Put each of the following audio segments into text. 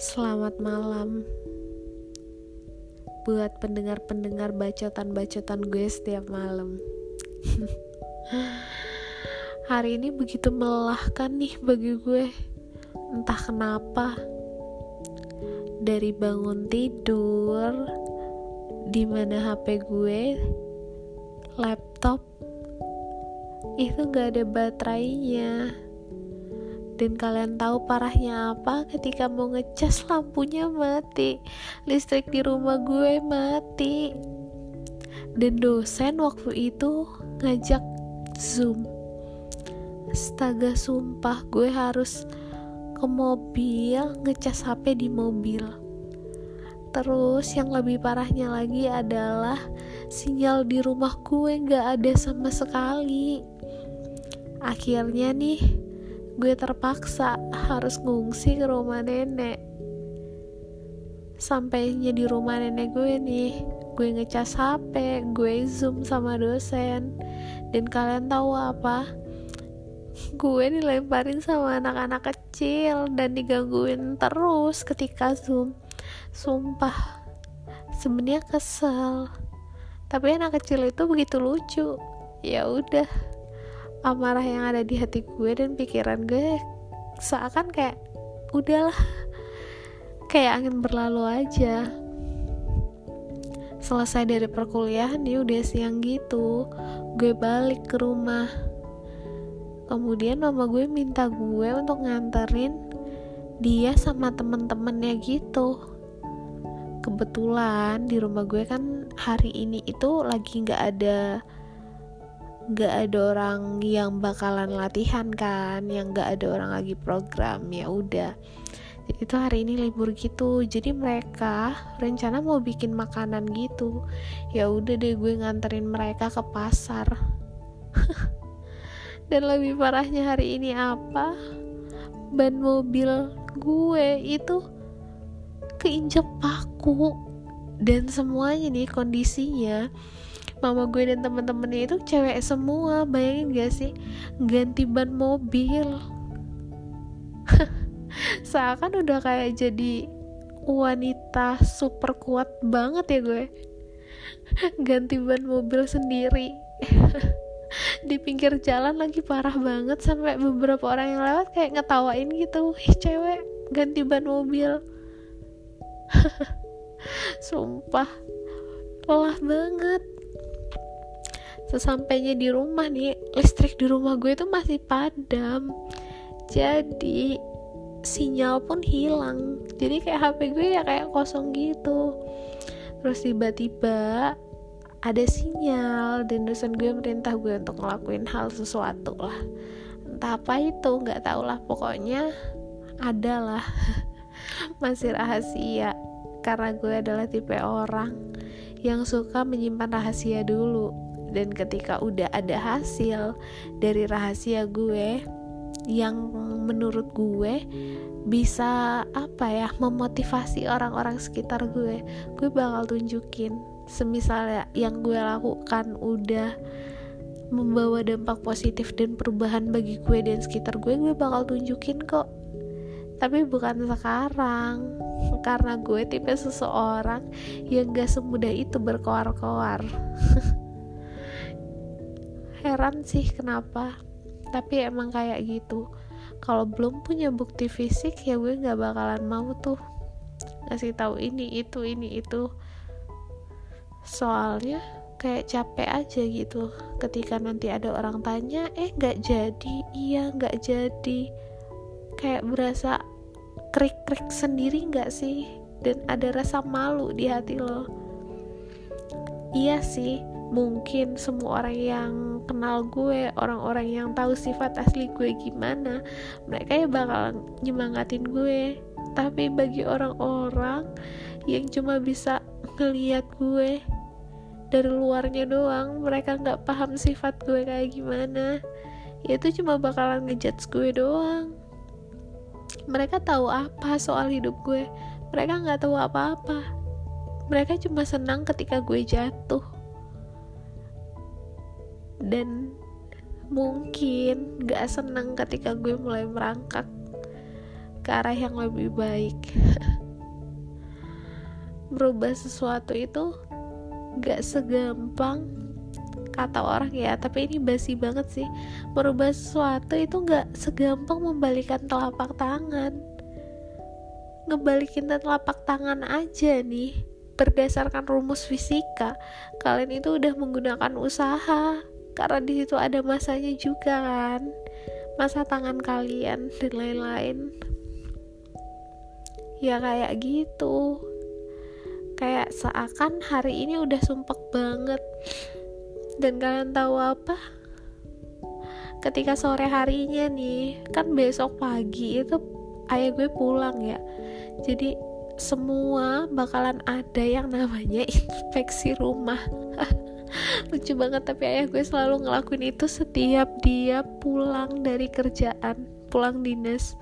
Selamat malam buat pendengar-pendengar bacotan-bacotan gue setiap malam. Hari ini begitu melelahkan nih bagi gue. Entah kenapa. Dari bangun tidur, di mana HP gue, laptop, itu gak ada baterainya dan kalian tahu parahnya apa ketika mau ngecas lampunya mati. Listrik di rumah gue mati. Dan dosen waktu itu ngajak zoom. Astaga sumpah gue harus ke mobil ngecas HP di mobil. Terus yang lebih parahnya lagi adalah sinyal di rumah gue gak ada sama sekali. Akhirnya nih gue terpaksa harus ngungsi ke rumah nenek. Sampainya di rumah nenek gue nih gue ngecas HP gue zoom sama dosen. Dan kalian tahu apa? Gue dilemparin sama anak-anak kecil dan digangguin terus ketika zoom. Sumpah sebenarnya kesel. Tapi anak kecil itu begitu lucu. Ya udah amarah yang ada di hati gue dan pikiran gue seakan kayak udahlah kayak angin berlalu aja. Selesai dari perkuliahan nih udah siang gitu gue balik ke rumah. Kemudian mama gue minta gue untuk nganterin dia sama temen-temennya gitu. Kebetulan di rumah gue kan hari ini itu lagi nggak ada gak ada orang yang bakalan latihan kan yang gak ada orang lagi program ya udah. Itu hari ini libur gitu jadi mereka rencana mau bikin makanan gitu. Ya udah deh gue nganterin mereka ke pasar. Dan lebih parahnya hari ini apa? Ban mobil gue itu keinjak paku. Dan semuanya nih kondisinya mama gue dan temen-temennya itu cewek semua bayangin gak sih? Ganti ban mobil. Seakan udah kayak jadi wanita super kuat banget ya gue. Ganti ban mobil sendiri. Di pinggir jalan lagi parah banget sampai beberapa orang yang lewat kayak ngetawain gitu ih cewek ganti ban mobil. Sumpah lelah banget sesampainya di rumah nih listrik di rumah gue itu masih padam. Jadi sinyal pun hilang. Jadi kayak HP gue ya kayak kosong gitu. Terus tiba-tiba ada sinyal dan dosen gue merintah gue untuk ngelakuin hal sesuatu lah. Entah apa itu nggak tau lah. Pokoknya adalah masih rahasia. Karena gue adalah tipe orang yang suka menyimpan rahasia dulu dan ketika udah ada hasil dari rahasia gue yang menurut gue bisa apa ya memotivasi orang-orang sekitar gue gue bakal tunjukin. Semisal yang gue lakukan udah membawa dampak positif dan perubahan bagi gue dan sekitar gue gue bakal tunjukin kok. Tapi bukan sekarang karena gue tipe seseorang yang gak semudah itu berkoar-koar heran sih kenapa. Tapi emang kayak gitu. Kalau belum punya bukti fisik ya gue nggak bakalan mau tuh ngasih tahu ini itu ini itu. Soalnya kayak capek aja gitu. Ketika nanti ada orang tanya eh nggak jadi? Iya nggak jadi. Kayak berasa krik-krik sendiri nggak sih? Dan ada rasa malu di hati lo. Iya sih mungkin semua orang yang kenal gue orang-orang yang tahu sifat asli gue gimana mereka ya bakal nyemangatin gue. Tapi bagi orang-orang yang cuma bisa ngeliat gue dari luarnya doang mereka nggak paham sifat gue kayak gimana. Ya itu cuma bakalan ngejudge gue doang. Mereka tahu apa soal hidup gue. Mereka nggak tahu apa-apa. Mereka cuma senang ketika gue jatuh dan mungkin gak seneng ketika gue mulai merangkak ke arah yang lebih baik. Merubah sesuatu itu gak segampang kata orang ya tapi ini basi banget sih. Merubah sesuatu itu gak segampang membalikan telapak tangan. Ngebalikin telapak tangan aja nih berdasarkan rumus fisika. Kalian itu udah menggunakan usaha karena di situ ada masanya juga kan. Masa tangan kalian dan lain-lain. Ya kayak gitu. Kayak seakan hari ini udah sumpek banget. Dan kalian tahu apa? Ketika sore harinya nih kan besok pagi itu ayah gue pulang ya. Jadi semua bakalan ada yang namanya inspeksi rumah lucu banget tapi ayah gue selalu ngelakuin itu setiap dia pulang dari kerjaan pulang dinas.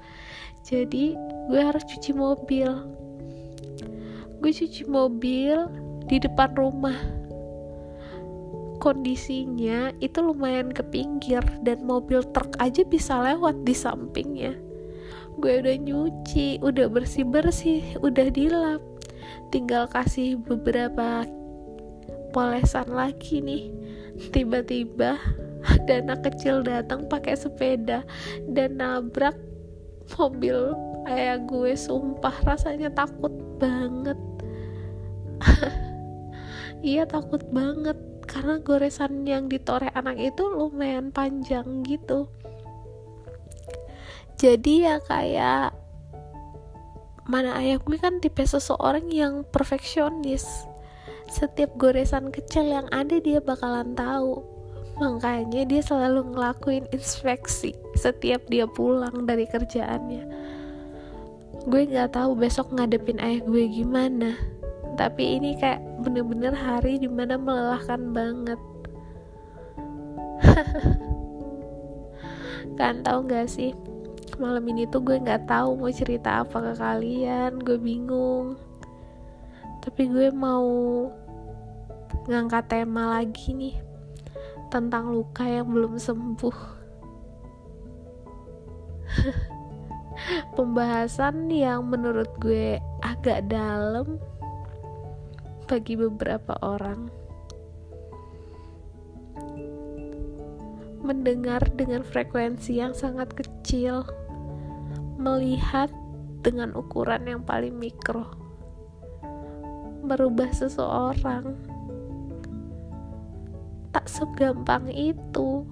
Jadi gue harus cuci mobil. Gue cuci mobil di depan rumah. Kondisinya itu lumayan ke pinggir dan mobil truk aja bisa lewat di sampingnya. Gue udah nyuci udah bersih bersih udah dilap. Tinggal kasih beberapa polesan lagi nih. Tiba-tiba ada anak kecil datang pakai sepeda dan nabrak mobil ayah gue sumpah rasanya takut banget. Iya takut banget karena goresan yang ditoreh anak itu lumayan panjang gitu. Jadi ya kayak mana ayah gue kan tipe seseorang yang perfeksionis setiap goresan kecil yang ada dia bakalan tahu. Makanya dia selalu ngelakuin inspeksi setiap dia pulang dari kerjaannya. Gue nggak tahu besok ngadepin ayah gue gimana tapi ini kayak bener-bener hari di mana melelahkan banget. Kan tahu nggak sih malam ini tuh gue nggak tahu mau cerita apa ke kalian gue bingung tapi gue mau ngangkat tema lagi nih tentang luka yang belum sembuh. Pembahasan yang menurut gue agak dalam bagi beberapa orang. Mendengar dengan frekuensi yang sangat kecil melihat dengan ukuran yang paling mikro merubah seseorang. Tak segampang itu.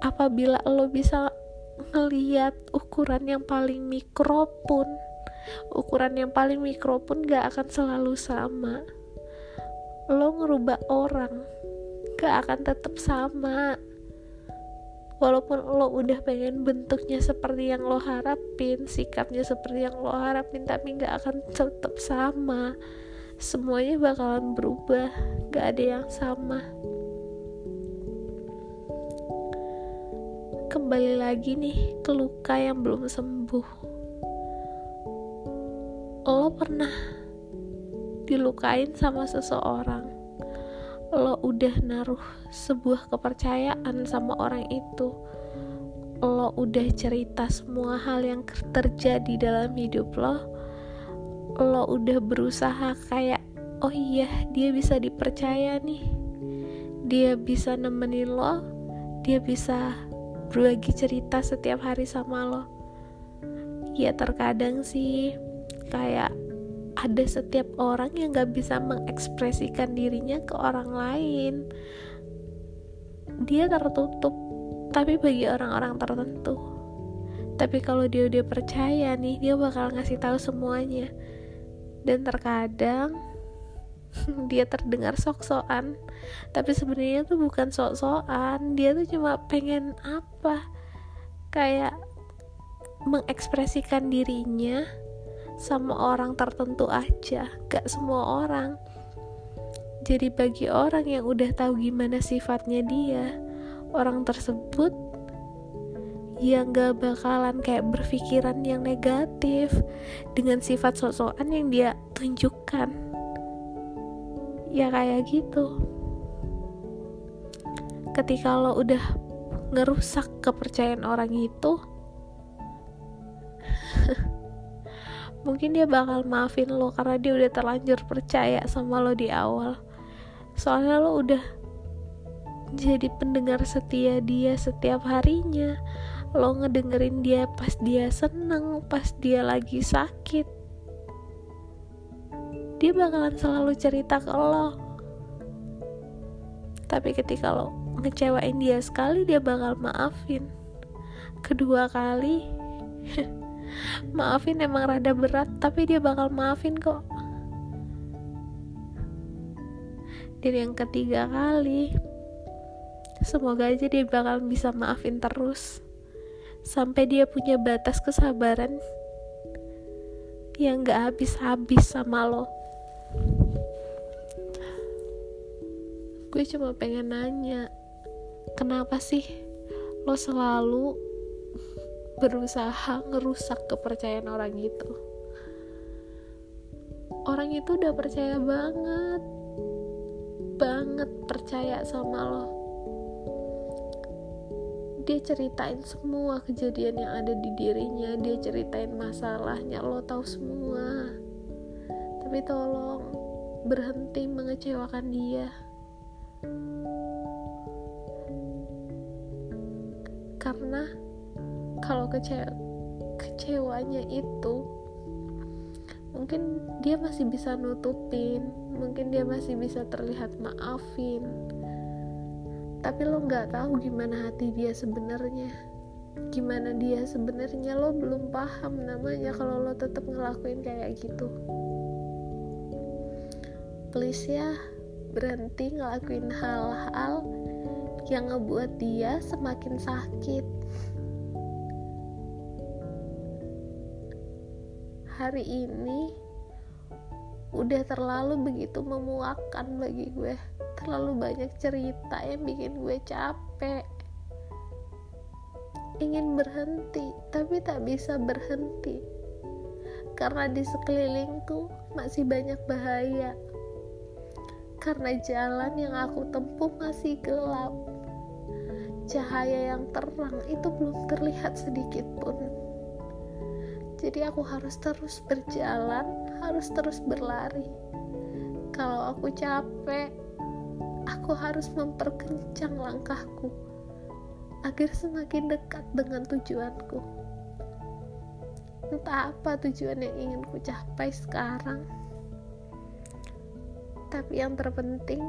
Apabila lo bisa ngeliat ukuran yang paling mikro pun ukuran yang paling mikro pun gak akan selalu sama. Lo ngerubah orang gak akan tetap sama walaupun lo udah pengen bentuknya seperti yang lo harapin sikapnya seperti yang lo harapin tapi gak akan tetap sama. Semuanya bakalan berubah gak ada yang sama. Kembali lagi nih ke luka yang belum sembuh. Lo pernah dilukain sama seseorang lo udah naruh sebuah kepercayaan sama orang itu. Lo udah cerita semua hal yang terjadi dalam hidup lo. Lo udah berusaha kayak oh iya dia bisa dipercaya nih. Dia bisa nemenin lo. Dia bisa berbagi cerita setiap hari sama lo. Ya terkadang sih kayak ada setiap orang yang gak bisa mengekspresikan dirinya ke orang lain. Dia tertutup tapi bagi orang-orang tertentu. Tapi kalau dia udah percaya nih dia bakal ngasih tahu semuanya. Dan terkadang dia terdengar sok-sokan. Tapi sebenarnya tuh bukan sok-sokan dia tuh cuma pengen apa? Kayak mengekspresikan dirinya sama orang tertentu aja gak semua orang. Jadi bagi orang yang udah tahu gimana sifatnya dia orang tersebut yang gak bakalan kayak berpikiran yang negatif dengan sifat sosokan yang dia tunjukkan. Ya kayak gitu. Ketika lo udah ngerusak kepercayaan orang itu mungkin dia bakal maafin lo karena dia udah terlanjur percaya sama lo di awal. Soalnya lo udah jadi pendengar setia dia setiap harinya. Lo ngedengerin dia pas dia seneng pas dia lagi sakit. Dia bakalan selalu cerita ke lo. Tapi ketika lo ngecewain dia sekali dia bakal maafin. Kedua kali maafin emang rada berat tapi dia bakal maafin kok. Dan yang ketiga kali semoga aja dia bakal bisa maafin terus. Sampai dia punya batas kesabaran yang gak habis-habis sama lo. Gue cuma pengen nanya kenapa sih lo selalu berusaha ngerusak kepercayaan orang itu. Orang itu udah percaya banget banget percaya sama lo. Dia ceritain semua kejadian yang ada di dirinya dia ceritain masalahnya lo tahu semua. Tapi tolong berhenti mengecewakan dia. Karena kalau kecewa kecewanya itu mungkin dia masih bisa nutupin mungkin dia masih bisa terlihat maafin. Tapi lo nggak tahu gimana hati dia sebenarnya. Gimana dia sebenarnya lo belum paham namanya kalau lo tetap ngelakuin kayak gitu. Please ya berhenti ngelakuin hal-hal yang ngebuat dia semakin sakit hari ini udah terlalu begitu memuakan bagi gue. Terlalu banyak cerita yang bikin gue capek. Ingin berhenti tapi tak bisa berhenti. Karena di sekelilingku masih banyak bahaya. Karena jalan yang aku tempuh masih gelap. Cahaya yang terang itu belum terlihat sedikit pun jadi aku harus terus berjalan harus terus berlari. Kalau aku capek aku harus memperkencang langkahku agar semakin dekat dengan tujuanku. Entah apa tujuan yang ingin ku capai sekarang. Tapi yang terpenting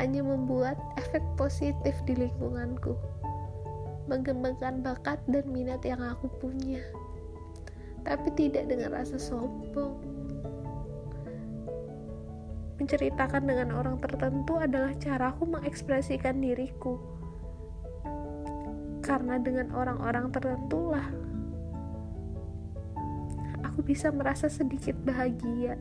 hanya membuat efek positif di lingkunganku. Mengembangkan bakat dan minat yang aku punya tapi tidak dengan rasa sombong. Menceritakan dengan orang tertentu adalah caraku mengekspresikan diriku. Karena dengan orang-orang tertentulah aku bisa merasa sedikit bahagia.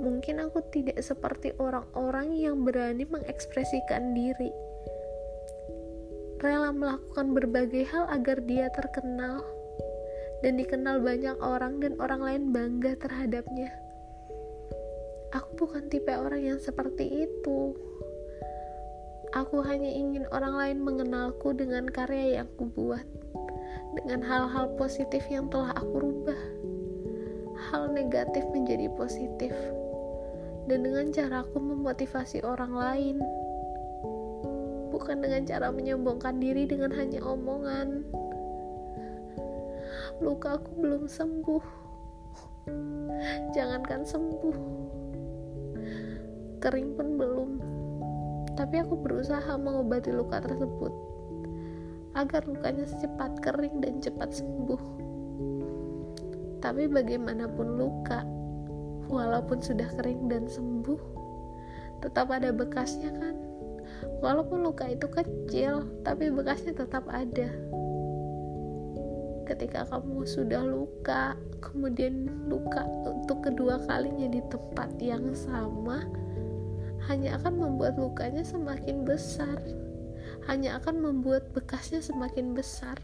Mungkin aku tidak seperti orang-orang yang berani mengekspresikan diri rela melakukan berbagai hal agar dia terkenal dan dikenal banyak orang dan orang lain bangga terhadapnya. Aku bukan tipe orang yang seperti itu. Aku hanya ingin orang lain mengenalku dengan karya yang aku buat, dengan hal-hal positif yang telah aku rubah. Hal negatif menjadi positif, dan dengan caraku memotivasi orang lain bukan dengan cara menyombongkan diri dengan hanya omongan. Luka aku belum sembuh. Jangankan sembuh. Kering pun belum. Tapi aku berusaha mengobati luka tersebut agar lukanya secepat kering dan cepat sembuh. Tapi bagaimanapun luka, walaupun sudah kering dan sembuh, tetap ada bekasnya kan? Walaupun luka itu kecil tapi bekasnya tetap ada. Ketika kamu sudah luka kemudian luka untuk kedua kalinya di tempat yang sama hanya akan membuat lukanya semakin besar. Hanya akan membuat bekasnya semakin besar.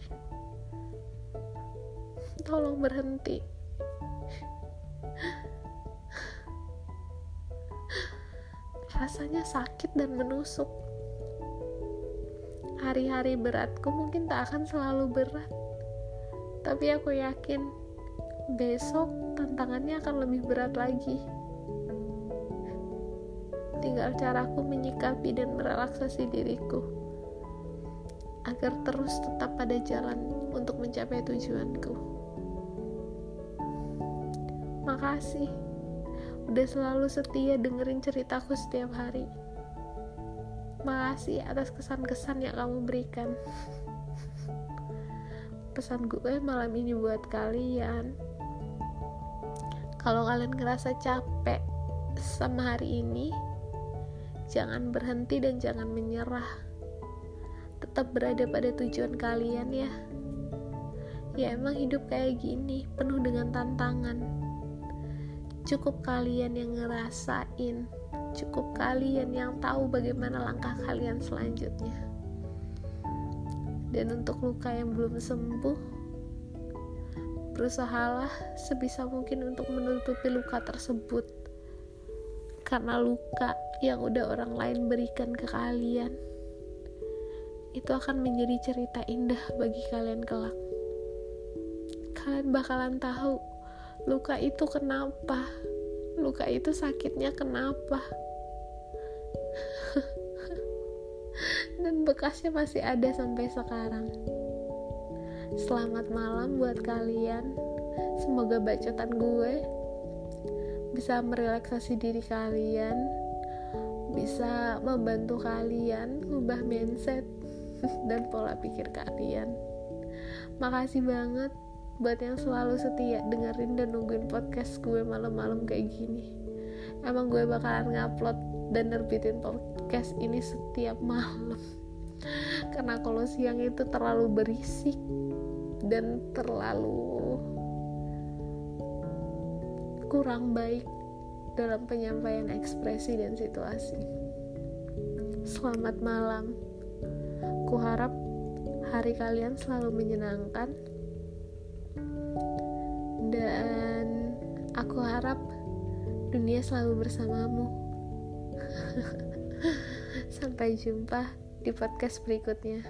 Tolong berhenti. Rasanya sakit dan menusuk hari-hari beratku mungkin tak akan selalu berat tapi aku yakin besok tantangannya akan lebih berat lagi tinggal caraku menyikapi dan merelaksasi diriku agar terus tetap pada jalan untuk mencapai tujuanku. Makasih udah selalu setia dengerin ceritaku setiap hari. Makasih atas kesan-kesan yang kamu berikan. Pesan gue malam ini buat kalian. Kalau kalian ngerasa capek sama hari ini, jangan berhenti dan jangan menyerah. Tetap berada pada tujuan kalian ya. Ya emang hidup kayak gini, penuh dengan tantangan. Cukup kalian yang ngerasain, cukup kalian yang tahu bagaimana langkah kalian selanjutnya. Dan untuk luka yang belum sembuh, berusahalah sebisa mungkin untuk menutupi luka tersebut. Karena luka yang udah orang lain berikan ke kalian itu akan menjadi cerita indah bagi kalian kelak. Kalian bakalan tahu luka itu kenapa, luka itu sakitnya kenapa. Dan bekasnya masih ada sampai sekarang. Selamat malam buat kalian. Semoga bacotan gue bisa merelaksasi diri kalian, bisa membantu kalian ubah mindset dan pola pikir kalian. Makasih banget buat yang selalu setia dengerin dan nungguin podcast gue malam-malam kayak gini. Emang gue bakalan ngupload dan nerbitin podcast ini setiap malam karena kalau siang itu terlalu berisik dan terlalu kurang baik dalam penyampaian ekspresi dan situasi. Selamat malam. Kuharap hari kalian selalu menyenangkan dan aku harap dunia selalu bersamamu. Sampai jumpa di podcast berikutnya.